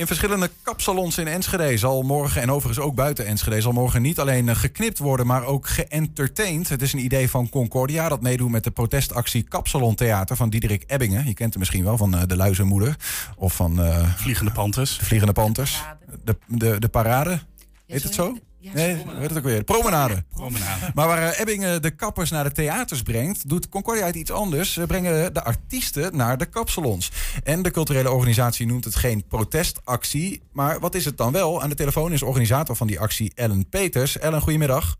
In verschillende kapsalons in Enschede zal morgen, en overigens ook buiten Enschede, zal morgen niet alleen eh, geknipt worden, maar ook geëntertained. Het is een idee van Concordia dat meedoet met de protestactie Kapsalon Theater van Diederik Ebbingen. Je kent hem misschien wel van uh, De Luizenmoeder of van... Uh, Vliegende Panthers. De Vliegende Panthers. De, de, de Parade. Heet het zo? Nee, weet het ook weer. Promenade. Promenade. Maar waar uh, Ebbingen de kappers naar de theaters brengt, doet Concordia het iets anders. Ze brengen de artiesten naar de kapsalons. En de culturele organisatie noemt het geen protestactie. Maar wat is het dan wel? Aan de telefoon is organisator van die actie Ellen Peters. Ellen, goedemiddag.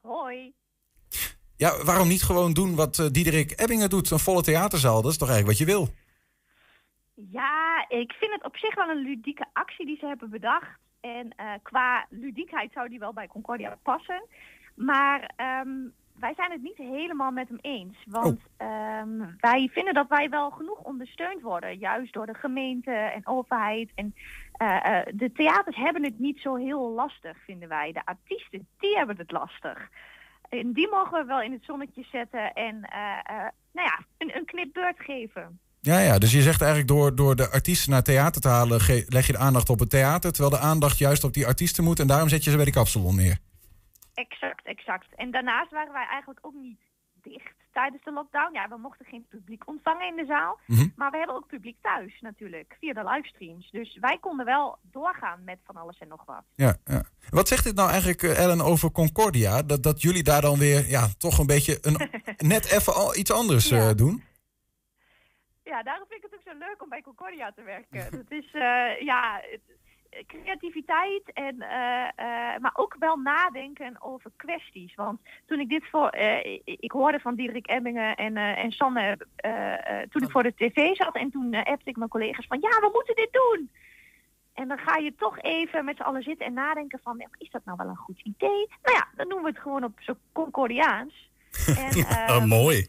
Hoi. Ja, waarom niet gewoon doen wat uh, Diederik Ebbingen doet? Een volle theaterzaal, dat is toch eigenlijk wat je wil? Ja, ik vind het op zich wel een ludieke actie die ze hebben bedacht. En uh, qua ludiekheid zou die wel bij Concordia passen. Maar um, wij zijn het niet helemaal met hem eens. Want oh. um, wij vinden dat wij wel genoeg ondersteund worden. Juist door de gemeente en overheid. En uh, uh, de theaters hebben het niet zo heel lastig, vinden wij. De artiesten, die hebben het lastig. En die mogen we wel in het zonnetje zetten en nou ja, een, een knipbeurt geven. Ja, ja, dus je zegt eigenlijk door, door de artiesten naar theater te halen, leg je de aandacht op het theater, terwijl de aandacht juist op die artiesten moet en daarom zet je ze bij die kapsalon neer. Exact, exact. En daarnaast waren wij eigenlijk ook niet dicht tijdens de lockdown. Ja, we mochten geen publiek ontvangen in de zaal, mm -hmm. maar we hebben ook publiek thuis natuurlijk, via de livestreams. Dus wij konden wel doorgaan met van alles en nog wat. Ja, ja. Wat zegt dit nou eigenlijk, Ellen, over Concordia? Dat, dat jullie daar dan weer ja, toch een beetje een, net even al iets anders ja. uh, doen? Ja, daarom vind ik het ook zo leuk om bij Concordia te werken. Het is, uh, ja, creativiteit, en, uh, uh, maar ook wel nadenken over kwesties. Want toen ik dit voor, ik hoorde van Diederik Emmingen en, en Sanne, toen ik voor de tv zat en toen appte ik mijn collega's van, ja, we moeten dit doen. En dan ga je toch even met z'n allen zitten en nadenken van, is dat nou wel een goed idee? Nou ja, dan noemen we het gewoon op zo Concordiaans. En, mooi.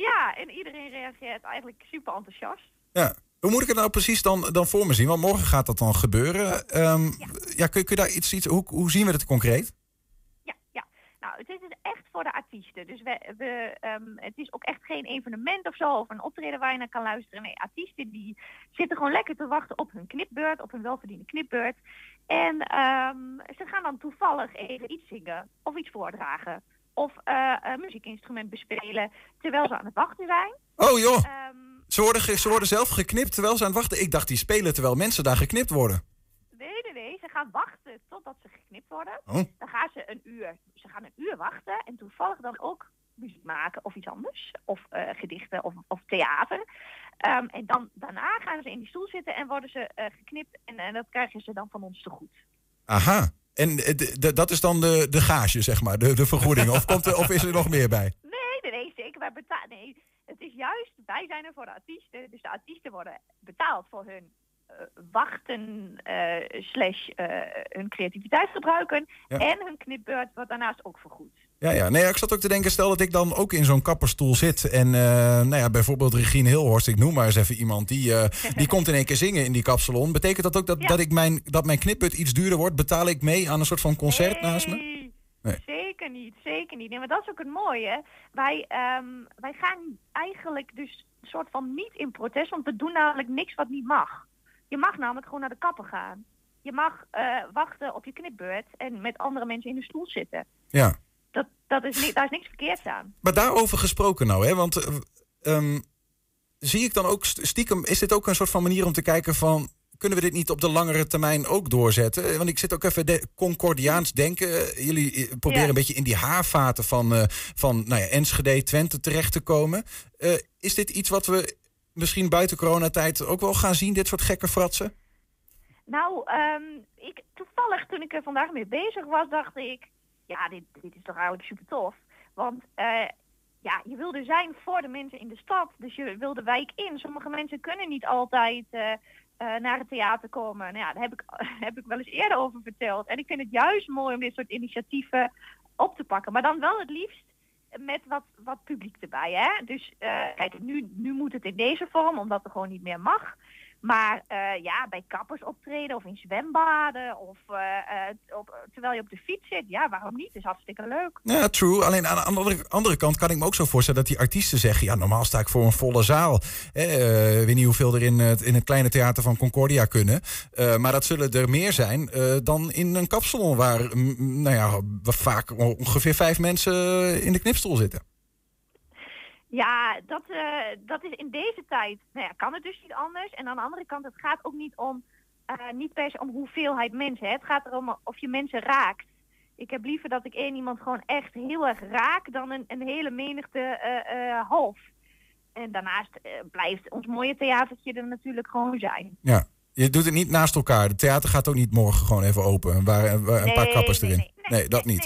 Ja, en iedereen reageert eigenlijk super enthousiast. Ja. Hoe moet ik het nou precies dan, dan voor me zien? Want morgen gaat dat dan gebeuren. Um, ja. ja, kun, kun je daar iets, iets hoe, hoe zien we het concreet? Ja, ja. Nou, het is dus echt voor de artiesten. Dus we, we, um, het is ook echt geen evenement of zo, of een optreden waar je naar kan luisteren. Nee, artiesten die zitten gewoon lekker te wachten op hun knipbeurt, op hun welverdiende knipbeurt. En um, ze gaan dan toevallig even iets zingen of iets voordragen of een muziekinstrument bespelen terwijl ze aan het wachten zijn. Oh joh, um, ze, worden ze worden zelf geknipt terwijl ze aan het wachten. Ik dacht die spelen terwijl mensen daar geknipt worden. Nee, nee, nee. Ze gaan wachten totdat ze geknipt worden. Oh. Dan gaan ze een uur, ze gaan een uur wachten en toevallig dan ook muziek maken of iets anders. Of uh, gedichten of, of theater. Um, en dan, daarna gaan ze in die stoel zitten en worden ze uh, geknipt en, en dat krijgen ze dan van ons te goed. Aha. En dat is dan de, de gage, zeg maar, de, de vergoeding. Of, komt er, of is er nog meer bij? Nee, nee, nee zeker. Wij betalen. Nee, het is juist, wij zijn er voor de artiesten. Dus de artiesten worden betaald voor hun uh, wachten, uh, slash uh, hun creativiteit gebruiken. Ja. En hun knipbeurt wordt daarnaast ook vergoed. Ja, ja. Nee, ik zat ook te denken, stel dat ik dan ook in zo'n kapperstoel zit. En nou ja, bijvoorbeeld Regine Hilhorst, ik noem maar eens even iemand, die, die komt in één keer zingen in die kapsalon. Betekent dat ook dat, ja. dat, ik mijn, dat mijn knipbeurt iets duurder wordt? Betaal ik mee aan een soort van concert nee. naast me? Nee. Zeker niet, zeker niet. Nee, maar dat is ook het mooie. Wij, um, wij gaan eigenlijk dus een soort van niet in protest, want we doen namelijk niks wat niet mag. Je mag namelijk gewoon naar de kapper gaan. Je mag uh, wachten op je knipbeurt en met andere mensen in de stoel zitten. Ja. Dat, dat is niet, daar is niks verkeerds aan. Maar daarover gesproken nou, hè? Want uh, um, zie ik dan ook stiekem, is dit ook een soort van manier om te kijken van kunnen we dit niet op de langere termijn ook doorzetten? Want ik zit ook even de Concordiaans denken. Jullie proberen ja. een beetje in die haarvaten van, uh, van nou ja, Enschede, Twente terecht te komen. Uh, is dit iets wat we misschien buiten coronatijd ook wel gaan zien, dit soort gekke fratsen? Nou, um, ik, toevallig toen ik er vandaag mee bezig was, dacht ik... ja, dit, dit is toch eigenlijk super tof. Want uh, ja, je wilde zijn voor de mensen in de stad. Dus je wil de wijk in. Sommige mensen kunnen niet altijd... Uh, uh, naar het theater komen. Nou ja, daar heb ik, heb ik wel eens eerder over verteld. En ik vind het juist mooi om dit soort initiatieven op te pakken. Maar dan wel het liefst met wat, wat publiek erbij. Hè? Dus kijk, nu, nu moet het in deze vorm, omdat het gewoon niet meer mag. Maar uh, ja, bij kappers optreden of in zwembaden of uh, op, terwijl je op de fiets zit, ja, waarom niet? Het is hartstikke leuk. Ja, true. Alleen aan de andere, andere kant kan ik me ook zo voorstellen dat die artiesten zeggen, ja, normaal sta ik voor een volle zaal. Eh, weet niet hoeveel er in het, in het kleine theater van Concordia kunnen. maar dat zullen er meer zijn dan in een kapsalon waar, nou ja, vaak ongeveer vijf mensen in de knipstoel zitten. Ja, dat, uh, dat is in deze tijd, nou ja, kan het dus niet anders. En aan de andere kant, het gaat ook niet om, uh, niet per se om hoeveelheid mensen. Hè. Het gaat erom of je mensen raakt. Ik heb liever dat ik één iemand gewoon echt heel erg raak dan een, een hele menigte uh, half. En daarnaast blijft ons mooie theatertje er natuurlijk gewoon zijn. Ja, je doet het niet naast elkaar. Het theater gaat ook niet morgen gewoon even open. Waar, een paar kappers erin. Nee, nee, dat niet.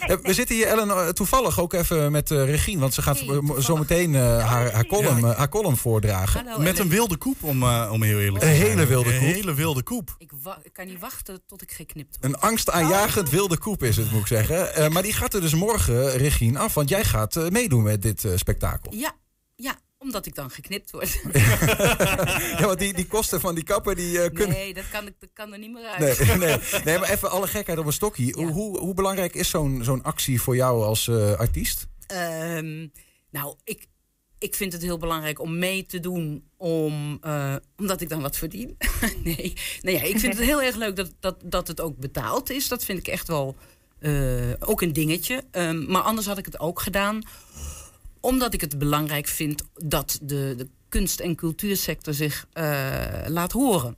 Nee. Eh, we zitten hier, Ellen, eh, toevallig ook even met uh, Regine. Want ze gaat hey, zo meteen uh, haar, haar, column, uh, haar column voordragen. Hallo, met een wilde koep, om, om heel eerlijk te zijn. Een hele wilde koep. Een hele wilde koep. Ik, ik, kan niet wachten tot ik geknipt word. Een angstaanjagend wilde koep is het, moet ik zeggen. maar die gaat er dus morgen, Regine, af. Want jij gaat meedoen met dit spektakel. Ja, ja, omdat ik dan geknipt word. ja, want die, die kosten van die kappen, die uh, kunnen... Nee, dat kan, dat kan er niet meer uit. Nee, nee, nee maar even alle gekheid op een stokje. Hoe, hoe belangrijk is zo'n zo'n actie voor jou als uh, artiest? Um, nou, ik, ik vind het heel belangrijk om mee te doen, om, uh, omdat ik dan wat verdien. nee, nou ja, ik vind het heel erg leuk dat, dat, dat het ook betaald is. Dat vind ik echt wel ook een dingetje. Um, maar anders had ik het ook gedaan omdat ik het belangrijk vind dat de, de kunst- en cultuursector zich uh, laat horen.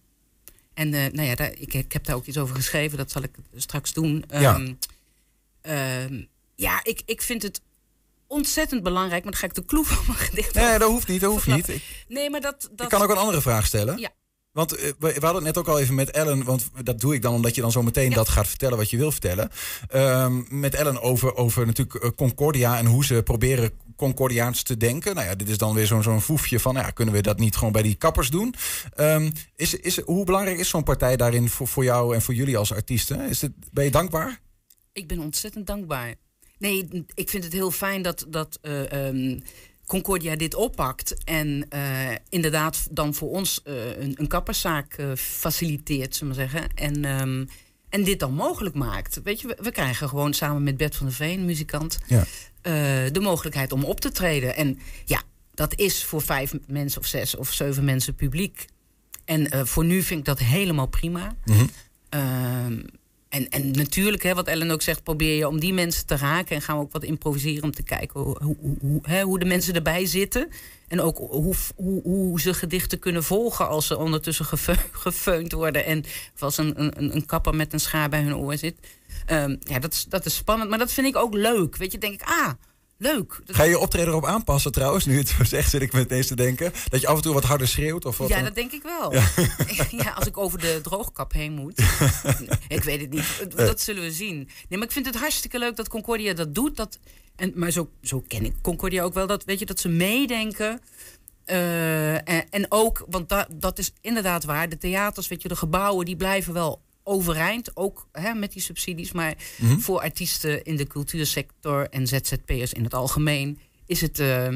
En uh, nou ja, daar, ik, ik, heb daar ook iets over geschreven, dat zal ik straks doen. Ja, um, uh, ja ik, ik vind het ontzettend belangrijk, maar dan ga ik de kloe van mijn gedicht. Nee, dat hoeft niet, dat hoeft niet. Nee, maar dat, dat... Ik kan ook een andere vraag stellen. Ja. Want uh, we, hadden het net ook al even met Ellen, want dat doe ik dan omdat je dan zo meteen dat gaat vertellen wat je wil vertellen. Um, met Ellen over, over natuurlijk Concordia en hoe ze proberen Concordiaans te denken. Nou ja, dit is dan weer zo'n zo'n voefje van, nou ja, kunnen we dat niet gewoon bij die kappers doen? Um, is, is, hoe belangrijk is zo'n partij daarin voor, voor jou en voor jullie als artiesten? Is het, ben je dankbaar? Ik ben ontzettend dankbaar. Nee, ik vind het heel fijn dat, dat uh, um, Concordia dit oppakt. En uh, inderdaad dan voor ons uh, een, een kapperszaak faciliteert, zullen we zeggen. En, um, en dit dan mogelijk maakt. Weet je, we, we, krijgen gewoon samen met Bert van der Veen, muzikant, ja. De mogelijkheid om op te treden. En ja, dat is voor vijf mensen of zes of zeven mensen publiek. En voor nu vind ik dat helemaal prima. Mm -hmm. En, en natuurlijk, hè, wat Ellen ook zegt, probeer je om die mensen te raken. En gaan we ook wat improviseren om te kijken hoe, hoe, hoe, hè, hoe de mensen erbij zitten. En ook hoe, hoe, hoe ze gedichten kunnen volgen als ze ondertussen gefeund worden. En of als een, een, een kapper met een schaar bij hun oor zit. Um, ja, dat is, dat is spannend. Maar dat vind ik ook leuk. Weet je, denk ik, ah, leuk. Ga je je optreden erop aanpassen trouwens? Nu het zegt, zit ik met deze te denken. Dat je af en toe wat harder schreeuwt? Of wat ja, dat denk ik wel. Ja. ja. als ik over de droogkap heen moet. ik weet het niet. Dat zullen we zien. Nee, maar ik vind het hartstikke leuk dat Concordia dat doet. Dat, en, maar zo, zo ken ik Concordia ook wel. Dat, weet je, dat ze meedenken. Uh, en, en, ook, want da, dat is inderdaad waar. De theaters, weet je, de gebouwen, die blijven wel overeind, ook hè, met die subsidies. Maar mm -hmm. voor artiesten in de cultuursector en ZZP'ers in het algemeen is het, uh,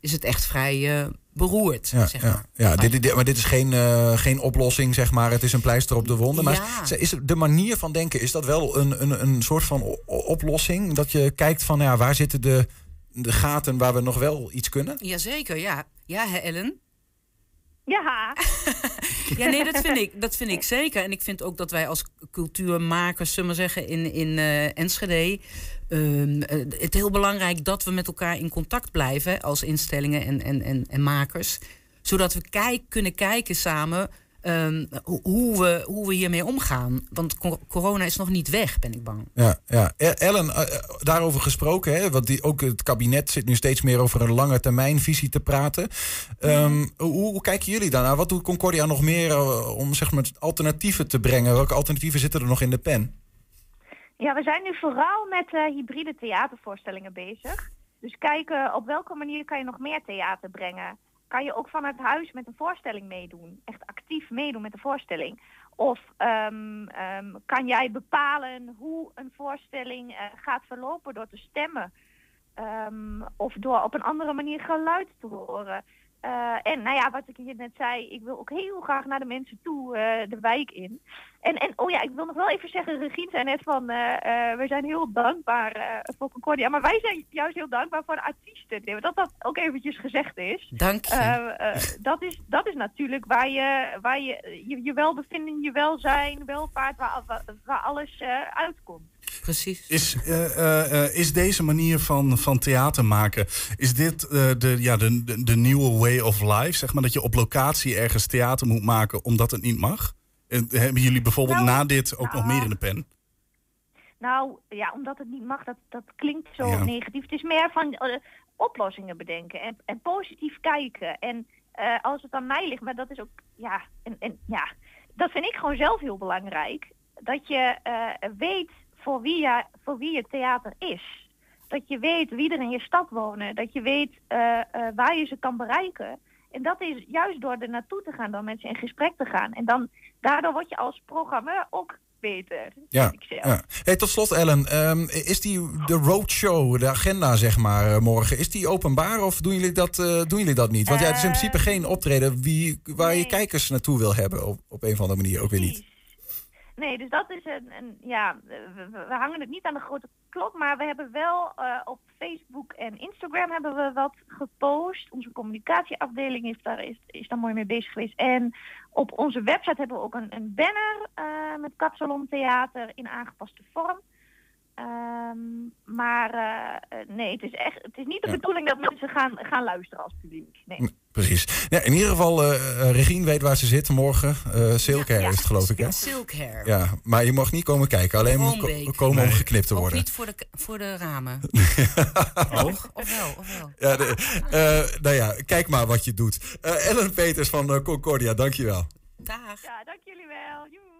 is het echt vrij uh, beroerd. Ja, zeg ja, maar. ja dit, dit, maar dit is geen, uh, geen oplossing, zeg maar. Het is een pleister op de wonden. Maar ja. is de manier van denken, is dat wel een, een, een soort van oplossing? Dat je kijkt van ja, waar zitten de, de gaten waar we nog wel iets kunnen? Jazeker, ja. Ja, hè, Ellen? Ja. ja, nee, dat vind, ik, dat vind ik zeker. En ik vind ook dat wij als cultuurmakers, zullen we zeggen, in, in uh, Enschede. Uh, het heel belangrijk dat we met elkaar in contact blijven als instellingen en, en, en, en makers. Zodat we kijk, kunnen kijken samen Um, hoe, we, hoe we hiermee omgaan. Want corona is nog niet weg, ben ik bang. Ja, ja. Ellen, uh, daarover gesproken, hè, want die, ook het kabinet zit nu steeds meer over een lange termijn visie te praten. Um, hoe, hoe, kijken jullie daarnaar? Wat doet Concordia nog meer uh, om zeg maar, alternatieven te brengen? Welke alternatieven zitten er nog in de pen? Ja, we zijn nu vooral met uh, hybride theatervoorstellingen bezig. Dus kijken op welke manier kan je nog meer theater brengen kan je ook vanuit huis met een voorstelling meedoen. Echt actief meedoen met de voorstelling. Of um, um, kan jij bepalen hoe een voorstelling uh, gaat verlopen door te stemmen. Um, of door op een andere manier geluid te horen. Eh, en nou ja, wat ik hier net zei, ik wil ook heel graag naar de mensen toe eh, de wijk in. En, en oh ja, ik wil nog wel even zeggen, Regine zei net van, eh, we zijn heel dankbaar voor Concordia. Maar wij zijn juist heel dankbaar voor de artiesten. Dat dat ook eventjes gezegd is. Dank je. Dat, is, dat is natuurlijk waar je, waar je, je, je welbevinden, je welzijn, welvaart, waar, waar, alles uitkomt. Precies. Is, eh, eh, eh, is deze manier van, van theater maken, is dit eh, de, ja, de, de, de nieuwe way of life? Zeg maar dat je op locatie ergens theater moet maken omdat het niet mag? En hebben jullie bijvoorbeeld Nou, na dit ook nog meer in de pen? Nou, ja, omdat het niet mag, dat, dat klinkt zo Ja. negatief. Het is meer van oplossingen bedenken en, en positief kijken. En eh, als het aan mij ligt, maar dat is ook, ja, en, en, ja, dat vind ik gewoon zelf heel belangrijk. Dat je eh, weet voor wie, je, voor wie je theater is. Dat je weet wie er in je stad wonen. Dat je weet eh, eh, waar je ze kan bereiken. En dat is juist door er naartoe te gaan, door met ze in gesprek te gaan. En dan, daardoor word je als programmeur ook beter. Ja. Hey, tot slot, Ellen. ehm, is die de roadshow, de agenda zeg maar, eh, morgen, is die openbaar of doen jullie dat, doen jullie dat niet? Want ja, het is in principe geen optreden wie, waar je kijkers naartoe wil hebben op, op een of andere manier. Ook weer niet. Nee, dus dat is een, een ja, we, we- hangen het niet aan de grote klok, maar we hebben wel eh, op Facebook en Instagram hebben we wat gepost. Onze communicatieafdeling is daar, is, is daar mooi mee bezig geweest. En op onze website hebben we ook een, een banner eh, met Kapsalon Theater in aangepaste vorm. Ehm, maar eh, nee, het is echt, het is niet de Ja. bedoeling dat mensen gaan, gaan luisteren als publiek. Nee. Precies. Ja, in ieder geval, eh eh, Regine weet waar ze zit morgen. Eh Silke Ja, ja. is het geloof ik, hè? Silk hair. Ja, maar je mag niet komen kijken. Alleen ko- komen om geknipt te Ook worden. niet voor de, voor de ramen. Oh? Of wel, of wel. Ja, de, eh, nou ja, kijk maar wat je doet. Eh, Ellen Peters van Concordia, dankjewel. Dag. Ja, dank jullie wel. Joe.